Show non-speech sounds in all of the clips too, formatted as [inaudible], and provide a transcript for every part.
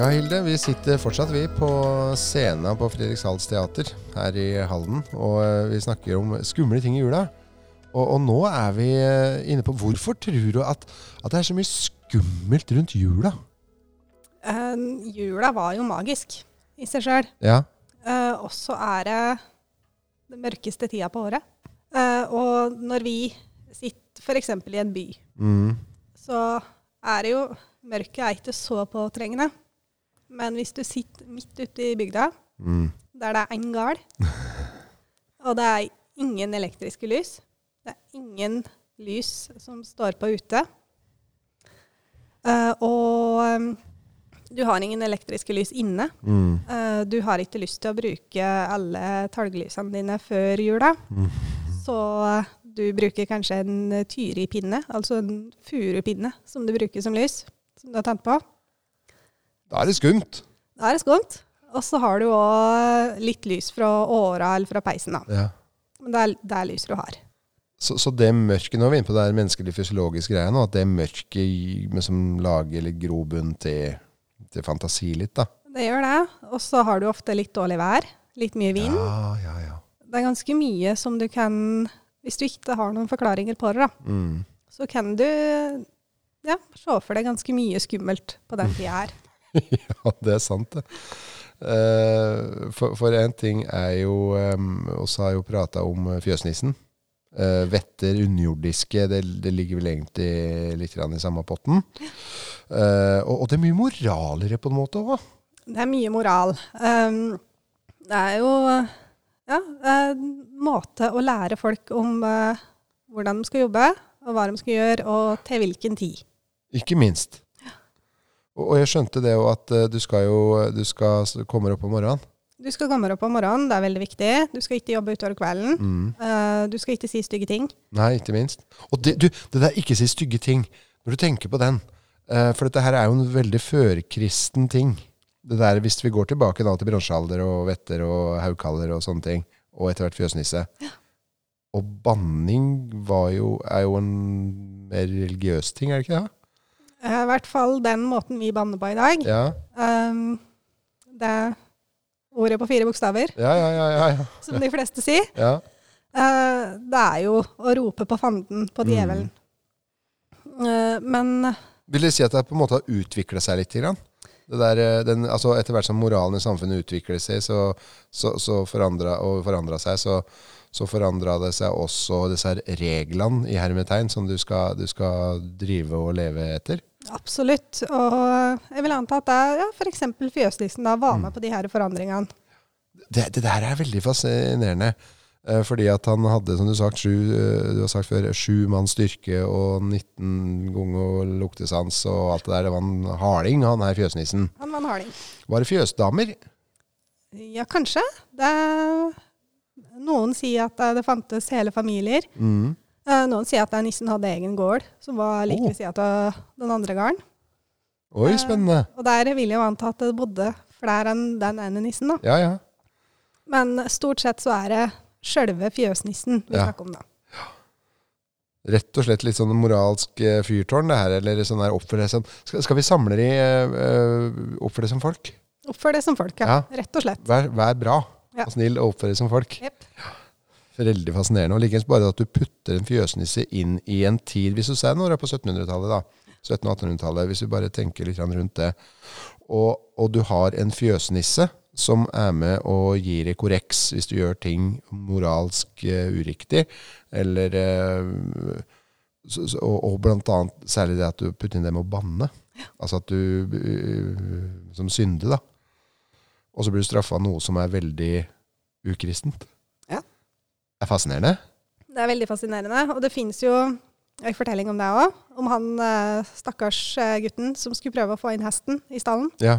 Ja, Hilde, vi sitter fortsatt vi på scenen på Fredrikshalds teater her i Halden. Og eh, vi snakker om skumle ting i jula. Og, og nå er vi eh, inne på Hvorfor tror du at, at det er så mye skummelt rundt jula? Uh, jula var jo magisk i seg sjøl. Ja. Uh, og så er det den mørkeste tida på året. Uh, og når vi sitter f.eks. i en by, Mm. så er det jo Mørket er ikke så påtrengende. Men hvis du sitter midt ute i bygda, Mm. der det er én gard, [laughs] og det er ingen elektriske lys, det er ingen lys som står på ute, uh, og um, du har ingen elektriske lys inne, Mm. Uh, du har ikke lyst til å bruke alle talglysene dine før jula, så eh, du bruker kanskje en eh, tyripinne, altså en furupinne, som du bruker som lys, som du har tent på. Da er det skumt. Da er det skumt. Og så har du òg litt lys fra åra eller fra peisen. da. Ja. Men det er, det er lys du har. Så, så det mørket Nå er vi inne på det her menneskelig fysiologiske greia nå. At det mørket som lager litt grobunn til, til fantasi litt, da. Det gjør det. Og så har du ofte litt dårlig vær. Litt mye vind. Ja, ja, ja. Det er ganske mye som du kan Hvis du ikke har noen forklaringer på det, da, Mm. så kan du ja, se for deg ganske mye skummelt på den [laughs] tida her. [laughs] Ja, det er sant, det. Eh, for, én en ting er jo um, også har jo prata om eh, fjøsnissen. Eh, vetter, underjordiske, det, det ligger vel egentlig litt i samme potten. Og, og det er mye moralere på en måte òg. Det er mye moral. Um, det er jo ja, en måte å lære folk om hvordan de skal jobbe, og hva de skal gjøre, og til hvilken tid. Ikke minst. Og, jeg skjønte det jo at eh, du skal jo du skal komme opp om morgenen. Du skal komme opp om morgenen, det er veldig viktig. Du skal ikke jobbe utover kvelden. Mm. Uh, du skal ikke si stygge ting. Nei, ikke minst. Og det, du, det der ikke si stygge ting, når du tenker på den uh, For dette her er jo en veldig førkristen ting. Det der, Hvis vi går tilbake da til bronsealder og vetter og haukaller og sånne ting, og etter hvert fjøsnisse Og banning var jo, er jo en mer religiøs ting, er det ikke det? Eh, I hvert fall den måten vi banner på i dag. Ja, Um, det er ordet på fire bokstaver, ja, ja. ja, ja, ja. som de fleste sier. ja. Eh, det er jo å rope på fanden, på djevelen. Eh, men Vil det si at det på en måte har utvikla seg litt? Grann? Det der, den, altså etter hvert som moralen i samfunnet utvikler seg så, så, så forandra, og forandra seg, så, så forandra det seg også disse reglene i hermetegn som du skal, du skal drive og leve etter. Absolutt. Og jeg vil anta at ja, f.eks. fjøsnissen da var med på de her forandringene. Det, det der er veldig fascinerende. eh, Fordi at han hadde, som du, sagt, sju, eh, du har sagt før, sju manns styrke og 19 ganger luktesans og alt det der. Det var en harding, han her fjøsnissen. Han var en harding. Var det fjøsdamer? Ja, kanskje. Det, noen sier at det fantes hele familier. Mm. Eh, noen sier at nissen hadde egen gård, som var like ved sida av den andre gården. Oi, Eh, spennende. Og der vil jeg jo anta at det bodde flere enn den ene nissen, da. Ja, ja. Men stort sett så er det sjølve fjøsnissen vi Ja. snakker om, da. Rett og slett litt sånn moralsk eh, fyrtårn, det her. Eller sånn der oppfør deg som skal, skal vi samle de uh, oppfør deg som folk? Oppfør det som folk, ja. Ja. Rett og slett. Vær, vær bra Ja. og snill og oppfør deg som folk. Jepp. Veldig fascinerende. Og likeens bare at du putter en fjøsnisse inn i en tid Hvis du ser når du er på 1700-tallet, da. 1700- og 1800-tallet. Hvis vi bare tenker litt rundt det. Og, og du har en fjøsnisse som er med og gir deg korreks hvis du gjør ting moralsk uh, uriktig, eller uh, så, så, og, og blant annet særlig det at du putter inn det med å banne. Altså at du uh, Som synde, da. Og så blir du straffa noe som er veldig ukristent. Er fascinerende. Det er veldig fascinerende. Og det fins jo en fortelling om det òg. Om han eh, stakkars eh, gutten som skulle prøve å få inn hesten i stallen. Ja.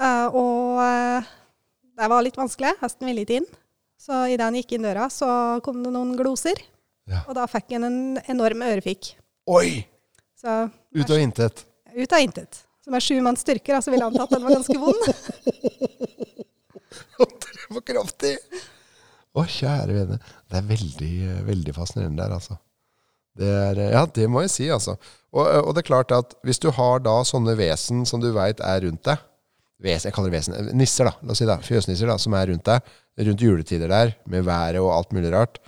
Eh, og eh, det var litt vanskelig. Hesten ville ikke inn. Så idet han gikk inn døra, så kom det noen gloser. Ja. Og da fikk han en enorm ørefik. Oi! Så Ut av intet. ut av intet. Som er sju manns styrker, altså ville han tatt den var ganske vond. [laughs] det var kraftig! Å, kjære vene. Det er veldig, veldig fascinerende der, altså. Det er, ja, det må jeg si, altså. Og, og det er klart at hvis du har da sånne vesen som du veit er rundt deg, vesen, jeg kaller det vesen, nisser, da, la oss si da, fjøsnisser da, som er rundt deg, rundt juletider der, med været og alt mulig rart.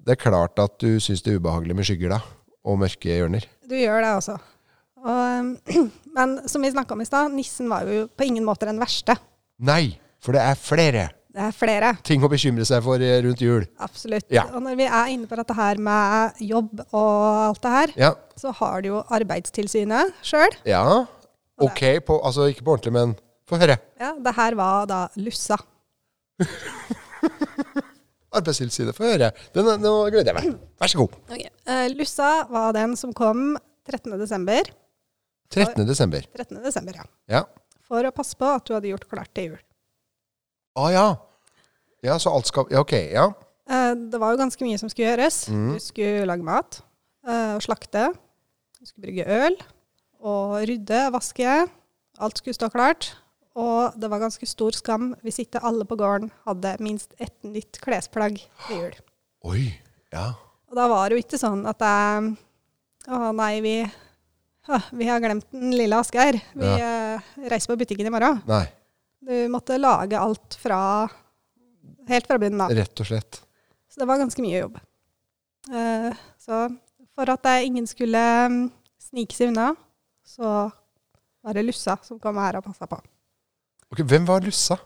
Det er klart at du syns det er ubehagelig med skygger da, og mørke hjørner. Du gjør det også. Og, [clears throat] men som vi snakka om i stad, nissen var jo på ingen måte den verste. Nei, for det er flere Det er flere. ting å bekymre seg for eh, rundt jul. Absolutt. Ja. Og når vi er inne på dette her med jobb og alt det her, Ja, så har du jo Arbeidstilsynet sjøl. ja. ok, på, altså ikke på ordentlig, men få høre. Ja, det her var da Lussa. [laughs] Arbeidstilsynet, få høre. Den, nå gleder jeg meg. Vær så god. Eh, Lussa var den som kom 13. desember. 13. desember. 13. desember, ja. Ja. For å passe på at du hadde gjort klart til jul. Å ja. Ja, så alt skal Ja, ok. Ja. Eh, det var jo ganske mye som skulle gjøres. Mm. Du skulle lage mat eh, og slakte. Du skulle brygge øl og rydde, vaske. Alt skulle stå klart. Og det var ganske stor skam hvis ikke alle på gården hadde minst ett nytt klesplagg til jul. Oi. Ja. Og da var det jo ikke sånn at jeg Å nei, vi, å, vi har glemt den lille Asgeir. Vi eh, reiser på butikken i morgen. Nei, Du måtte lage alt fra Helt fra bunnen av. rett og slett. Så det var ganske mye jobb. Eh, så for at ingen skulle mm, snike seg unna, så var det Lussa som kom her og passa på. Ok, Hvem var Lussa?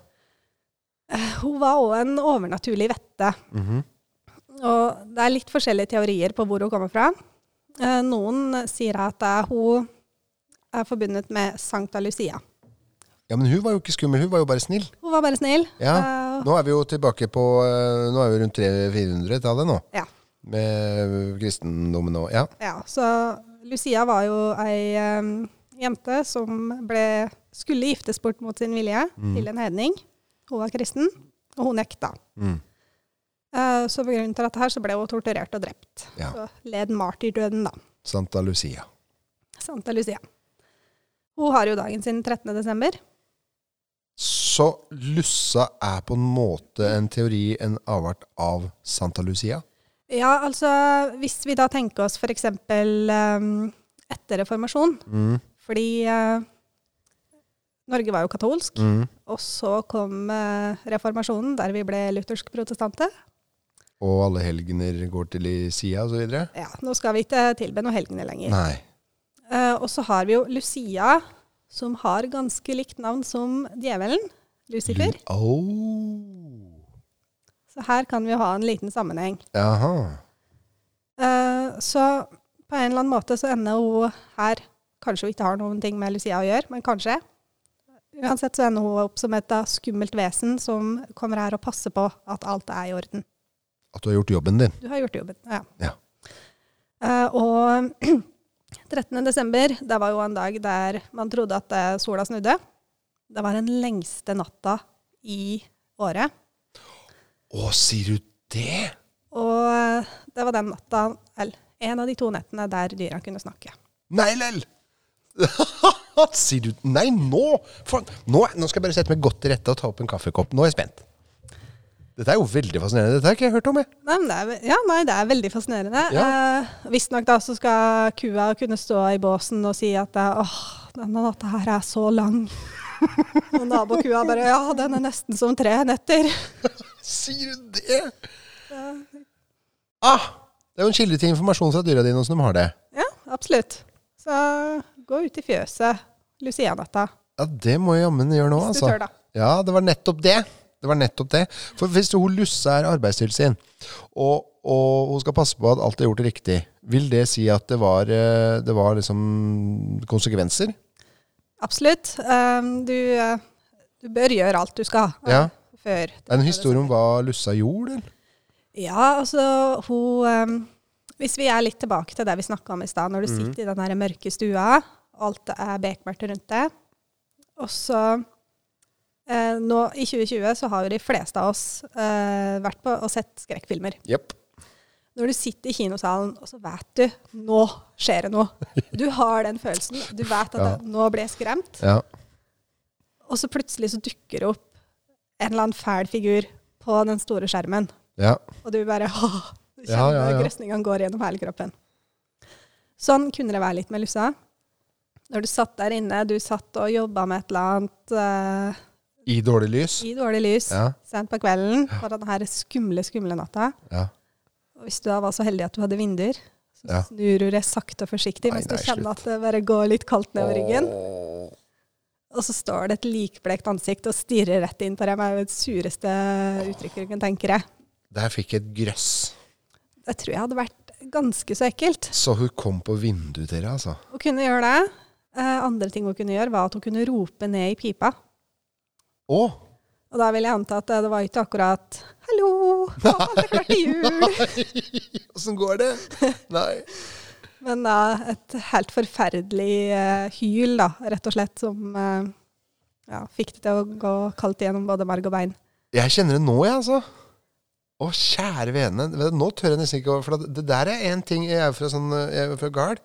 Eh, hun var òg en overnaturlig vette. Mhm. Og det er litt forskjellige teorier på hvor hun kommer fra. Eh, noen sier at hun er forbundet med Sankta Lucia. Ja, men hun var jo ikke skummel, hun var jo bare snill. Hun var bare snill. Ja. Eh, Nå er vi jo tilbake på eh, Nå er vi rundt 300-400-tallet nå. Ja. Med kristendommen og Ja. ja, så Lucia var jo ei um, jente som ble, skulle giftes bort mot sin vilje til en hedning. Hun var kristen, og hun nekta. Mm. Uh, så av dette her så ble hun torturert og drept. Ja. Så led martyrdøden, da. Santa Lucia. Santa Lucia. Hun har jo dagen sin 13. desember. Så Lussa er på en måte en teori, en avart av Santa Lucia? Ja, altså hvis vi da tenker oss f.eks. Um, etter reformasjon, Mm. fordi uh, Norge var jo katolsk, Mm. og så kom uh, reformasjonen, der vi ble luthersk-protestante. Og alle helgener går til Lucia osv.? Ja, nå skal vi ikke tilbe noen helgener lenger. Nei. Uh, og så har vi jo Lucia, som har ganske likt navn som djevelen, Lucifer. Oh. Så her kan vi ha en liten sammenheng. Jaha. Uh, så på en eller annen måte så ender hun her Kanskje hun ikke har noen ting med Lucia å gjøre, men kanskje. Uansett så ender hun opp som et da skummelt vesen som kommer her og passer på at alt er i orden. At du har gjort jobben din. Du har gjort jobben. Ja. Ja. Uh, og [clears throat] 13. desember, det var jo en dag der man trodde at eh, sola snudde. Det var den lengste natta i året. Å, sier du det? Og eh, det var den natta, eller en av de to nettene der dyra kunne snakke. Nei, lell! [laughs] sier du Nei, nå! For, nå! Nå skal jeg bare sette meg godt til rette og ta opp en kaffekopp. Nå er jeg spent. Dette er jo veldig fascinerende. Dette har ikke jeg hørt om. Jeg. Nei, er, ja, nei, det er veldig fascinerende. Ja. Eh, Visstnok da så skal kua kunne stå i båsen og si at eh, åh, denne natta her er så lang. [laughs] og nabokua bare ja, den er nesten som tre netter. [laughs] Sier du det? Ah, det er jo en kilde til informasjon fra dyra dine åssen de har det. Ja, absolutt. Så gå ut i fjøset Lucia-natta. Ja, det må jeg jammen gjøre nå, Hvis du altså. tør, da. Ja, det var nettopp det. Det var nettopp det. For hvis hun Lusse er arbeidstilsyn, og, og hun skal passe på at alt er gjort riktig, vil det si at det var, eh, det var liksom konsekvenser? Absolutt. Um, du, eh, du bør gjøre alt du skal eh, Ja. før. Er det en historie om hva Lussa gjorde, eller? Ja, altså hun um, Hvis vi er litt tilbake til det vi snakka om i stad, når du mm. sitter i den der mørke stua, alt er bekmørkt rundt deg, og så eh, nå I 2020 så har jo de fleste av oss vært på og sett skrekkfilmer. Jepp. Når du sitter i kinosalen, og så vet du nå skjer det noe. [laughs] Du har den følelsen. Du vet at Ja. det, nå ble jeg skremt. Ja. Og så plutselig så dukker det opp en eller annen fæl figur på den store skjermen. ja. Og du bare [laughs] åh, du kjenner ja, grøsningene går gjennom hele kroppen. Sånn kunne det være litt med Lussa. Når du satt der inne, du satt og jobba med et eller annet uh, I dårlig lys? i dårlig lys sent på kvelden på denne skumle, skumle natta. ja. Hvis du da var så heldig at du hadde vinduer, så Ja. snur du deg sakte og forsiktig Nei, mens du nei, kjenner slutt. at det bare går litt kaldt nedover ryggen. Og så står det et likblekt ansikt og stirrer rett inn på deg med det sureste uttrykket du kan tenke deg. Der fikk jeg et grøss. Det tror jeg hadde vært ganske så ekkelt. Så hun kom på vinduet til deg, altså? Hun kunne gjøre det. Eh, andre ting hun kunne gjøre, var at hun kunne rope ned i pipa. Å! Og da vil jeg anta at det var ikke akkurat 'hallo, er det klart til jul'. Åssen går det? Nei. Men da et helt forferdelig uh, hyl, da, rett og slett, som uh, ja, fikk det til å gå kaldt gjennom både marg og bein. Jeg kjenner det nå, jeg, altså. Å, kjære vene. Nå tør jeg nesten ikke å For det der er en ting Jeg er fra, sånn, jeg er fra Gard.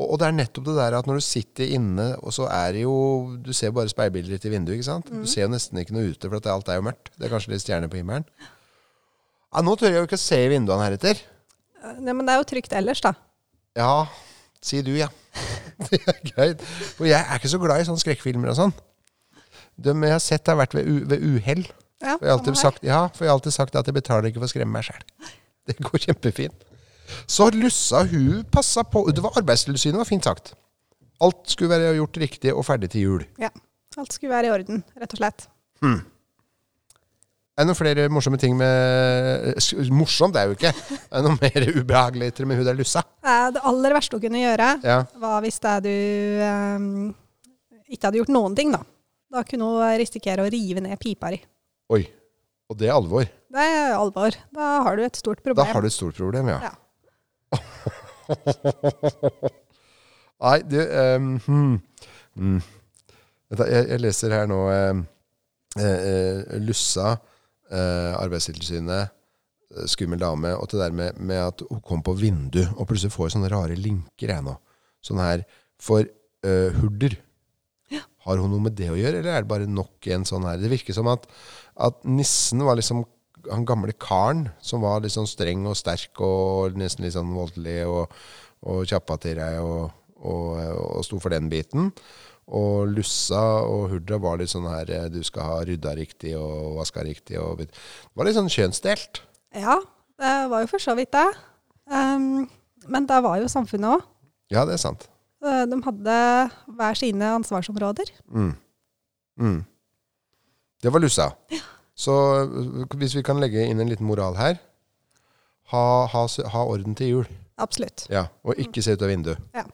Og, det er nettopp det der at når du sitter inne, og så er det jo Du ser bare speilbilder litt i vinduet, ikke sant? Du ser jo nesten ikke noe ute, for at alt er jo mørkt. Det er kanskje litt stjerner på himmelen. Ja, nå tør jeg jo ikke å se i vinduene heretter. Eh, Nei, men det er jo trygt ellers, da. Ja, si du, ja. [laughs] Det er greit. For jeg er ikke så glad i sånne skrekkfilmer og sånn. De jeg har sett, har vært ved, ved uhell. Ja, For jeg har alltid sagt, ja, for jeg har alltid sagt at jeg betaler ikke for å skremme meg sjæl. Det går kjempefint. Så Lussa, hun passa på. Det var Arbeidstilsynet, var fint sagt. Alt skulle være gjort riktig og ferdig til jul. Ja. Alt skulle være i orden, rett og slett. Er det noen flere morsomme ting med Morsomt Morsomt det er jo ikke. Er det noe mer ubehagelig med hun der Lussa? Eh, Det aller verste hun kunne gjøre, Ja. var hvis det du um, ikke hadde gjort noen ting, da. Da kunne hun risikere å rive ned pipa di. Oi. Og det er alvor. Det er alvor. Da har du et stort problem. Da har du et stort problem, ja. Ja. [laughs] Nei, du um, hmm, mm. Jeg, jeg leser her nå eh, eh, Lussa, eh, Arbeidstilsynet, eh, skummel dame, og det der med, med at hun kom på vindu, og plutselig får jeg sånne rare linker jeg nå. Sånn her for eh, hurder. Har hun noe med det å gjøre, eller er det bare nok en sånn her? Det virker som at, at nissen var liksom han gamle karen som var litt sånn streng og sterk og nesten litt sånn voldelig og, og kjappa til deg og, og, og sto for den biten. Og Lussa og Hurdra var litt sånn her eh, du skal ha rydda riktig og vaska riktig. Og, det var litt sånn kjønnsdelt. Ja, det var jo for så vidt det. Um, men det var jo samfunnet òg. Ja, det er sant. De hadde hver sine ansvarsområder. Mm. Mm. Det var Lussa. Så øh, hvis vi kan legge inn en liten moral her ha, ha, ha orden til jul. Absolutt. Ja, Og ikke se ut av vinduet. Ja.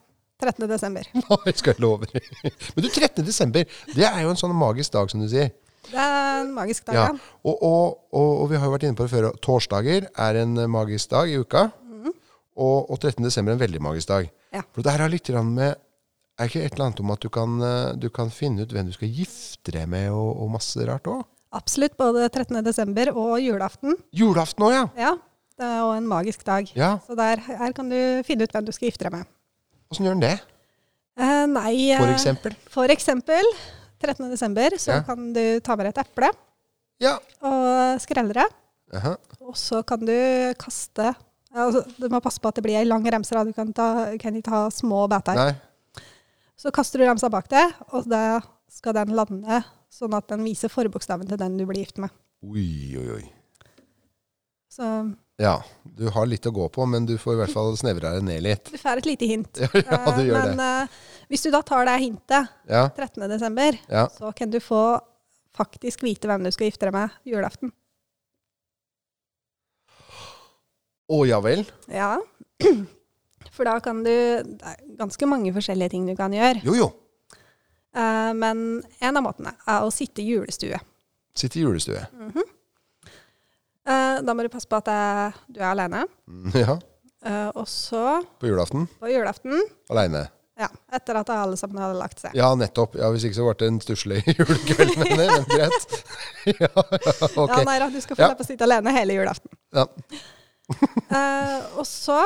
13. desember. [laughs] Nei, skal jeg love deg. [laughs] Men du, 13. desember, det er jo en sånn magisk dag, som du sier. Det er en magisk dag. Ja. Ja. Og, og, og, og vi har jo vært inne på det før. Torsdager er en eh, magisk dag i uka. Og, og 13. desember er en veldig magisk dag. Ja. For det her har litt med Er ikke et eller annet om at du kan, eh, du kan finne ut hvem du skal gifte deg med, og masse rart òg? Absolutt. Både 13. desember og julaften. Julaften òg, ja. Ja, det er òg en magisk dag. ja. Så der, her kan du finne ut hvem du skal gifte deg med. Åssen gjør en det? Eh, nei eh, For eksempel? For eksempel 13. desember så Ja. kan du ta med deg et eple Ja. og skrelle det. Og så kan du kaste altså, Du må passe på at det blir ei lang remse. Du kan, ta, kan ikke ha små biter. Nei. Så kaster du remsa bak deg, og da skal den lande sånn at den viser forbokstaven til den du blir gift med. Oi, oi, oi. Så Ja. Du har litt å gå på, men du får i hvert fall snevra det ned litt. [laughs] du får et lite hint. [laughs] Ja, du Eh, gjør Men det. Uh, hvis du da tar det hintet Ja. 13. desember, ja. så kan du få faktisk vite hvem du skal gifte deg med julaften. Å ja vel? Ja. [clears throat] For da kan du Det er ganske mange forskjellige ting du kan gjøre. Jo, jo. Eh, men en av måtene er å sitte i julestue. Sitte i julestue. Eh, da må du passe på at du er alene. Mm, Ja. Eh, og så, På julaften. på julaften, Aleine. ja, etter at alle sammen hadde lagt seg. Ja, nettopp. Ja, Hvis ikke så ble det en stusslig [laughs] julekveld med det. Men greit. [laughs] ja, ja, ok. Ja, nei da, du skal få Ja. slippe å sitte alene hele julaften. Ja. Eh, og så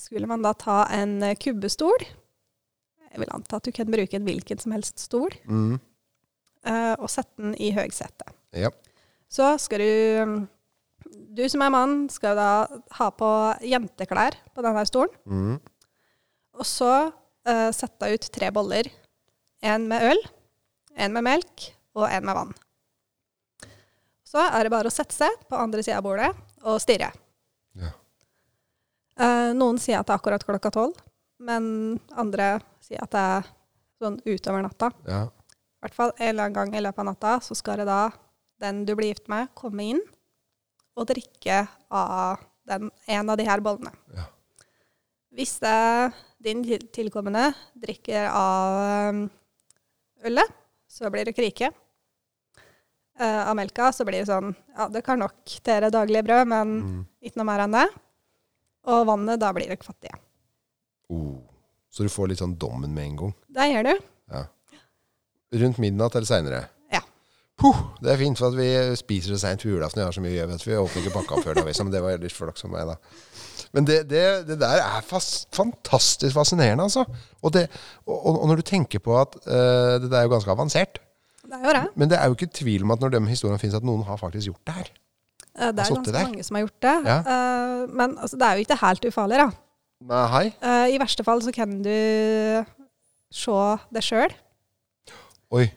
skulle man da ta en kubbestol. Jeg vil anta at du kan bruke en hvilken som helst stol, Mm. uh, og sette den i høgsetet. ja. Så skal du Du som er mann, skal da ha på jenteklær på denne stolen. Mm. Og så uh, sette ut tre boller. En med øl, en med melk og en med vann. Så er det bare å sette seg på andre sida av bordet og stirre. Ja. Uh, noen sier at det er akkurat klokka tolv, men andre sier at det er sånn utover natta. Ja. I hvert fall en eller annen gang i løpet av natta så skal det da den du blir gift med, komme inn og drikke av den, en av de her bollene. Ja. Hvis det din tilkommende drikker av um, ølet, så blir det krike. Uh, av melka så blir det sånn Ja, det kan nok dere daglige brød, men Mm. ikke noe mer enn det. Og vannet, da blir dere fattige. Oh. Så du får litt sånn dommen med en gang. Det gjør du. Ja. Rundt midnatt eller seinere. Ja. Puh, det er fint, for at vi spiser så seint på julaften. Jeg har så mye å gjøre, vet du. Vi åpner ikke pakka før da, liksom. Det var litt flaks for meg, da. Men det, det, det der er fast, fantastisk fascinerende, altså. Og, det, og, og når du tenker på at uh, det der er jo ganske avansert Det er jo det. Men det er jo ikke tvil om at når de historiene finnes, at noen har faktisk gjort det her. Eh, Det er ganske der. mange som har gjort det. Ja. Uh, Men altså, det er jo ikke helt ufarlig, da. Nei. Eh, I verste fall så kan du se det sjøl. Oi,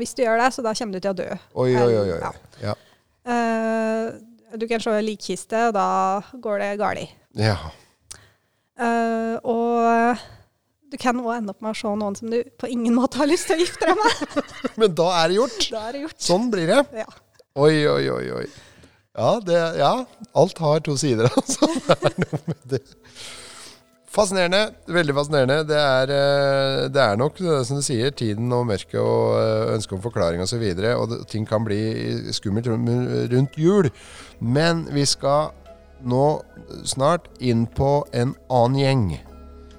hvis du gjør det, så da kommer du til å dø. oi, oi. oi, oi. Ja. Ja. Uh, du kan se likkiste, og da går det galt. ja. Og du kan òg ende opp med å se noen som du på ingen måte har lyst til å gifte deg med. [laughs] Men da er det gjort. Da er det gjort. Sånn blir det. Ja. Oi, oi, oi, oi. Ja, det, ja, alt har to sider, [laughs] altså. Det er noe med det. Fascinerende. Veldig fascinerende. Det er, eh, det er nok det som du sier, tiden og mørket og eh, ønsket om forklaring osv. Og, så videre, og det, ting kan bli skummelt rundt- jul. Men vi skal nå snart inn på en annen gjeng.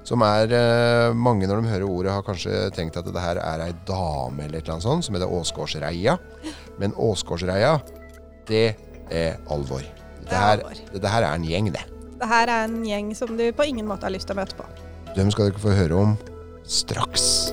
Som er eh, Mange når de hører ordet, har kanskje tenkt at det her er ei dame eller et eller annet sånt, som heter Åsgårdsreia. Men Åsgårdsreia, det er alvor. Det Dette er her, dette her er en gjeng, det. Det her er en gjeng som du på ingen måte har lyst til å møte på. Dem skal dere få høre om straks.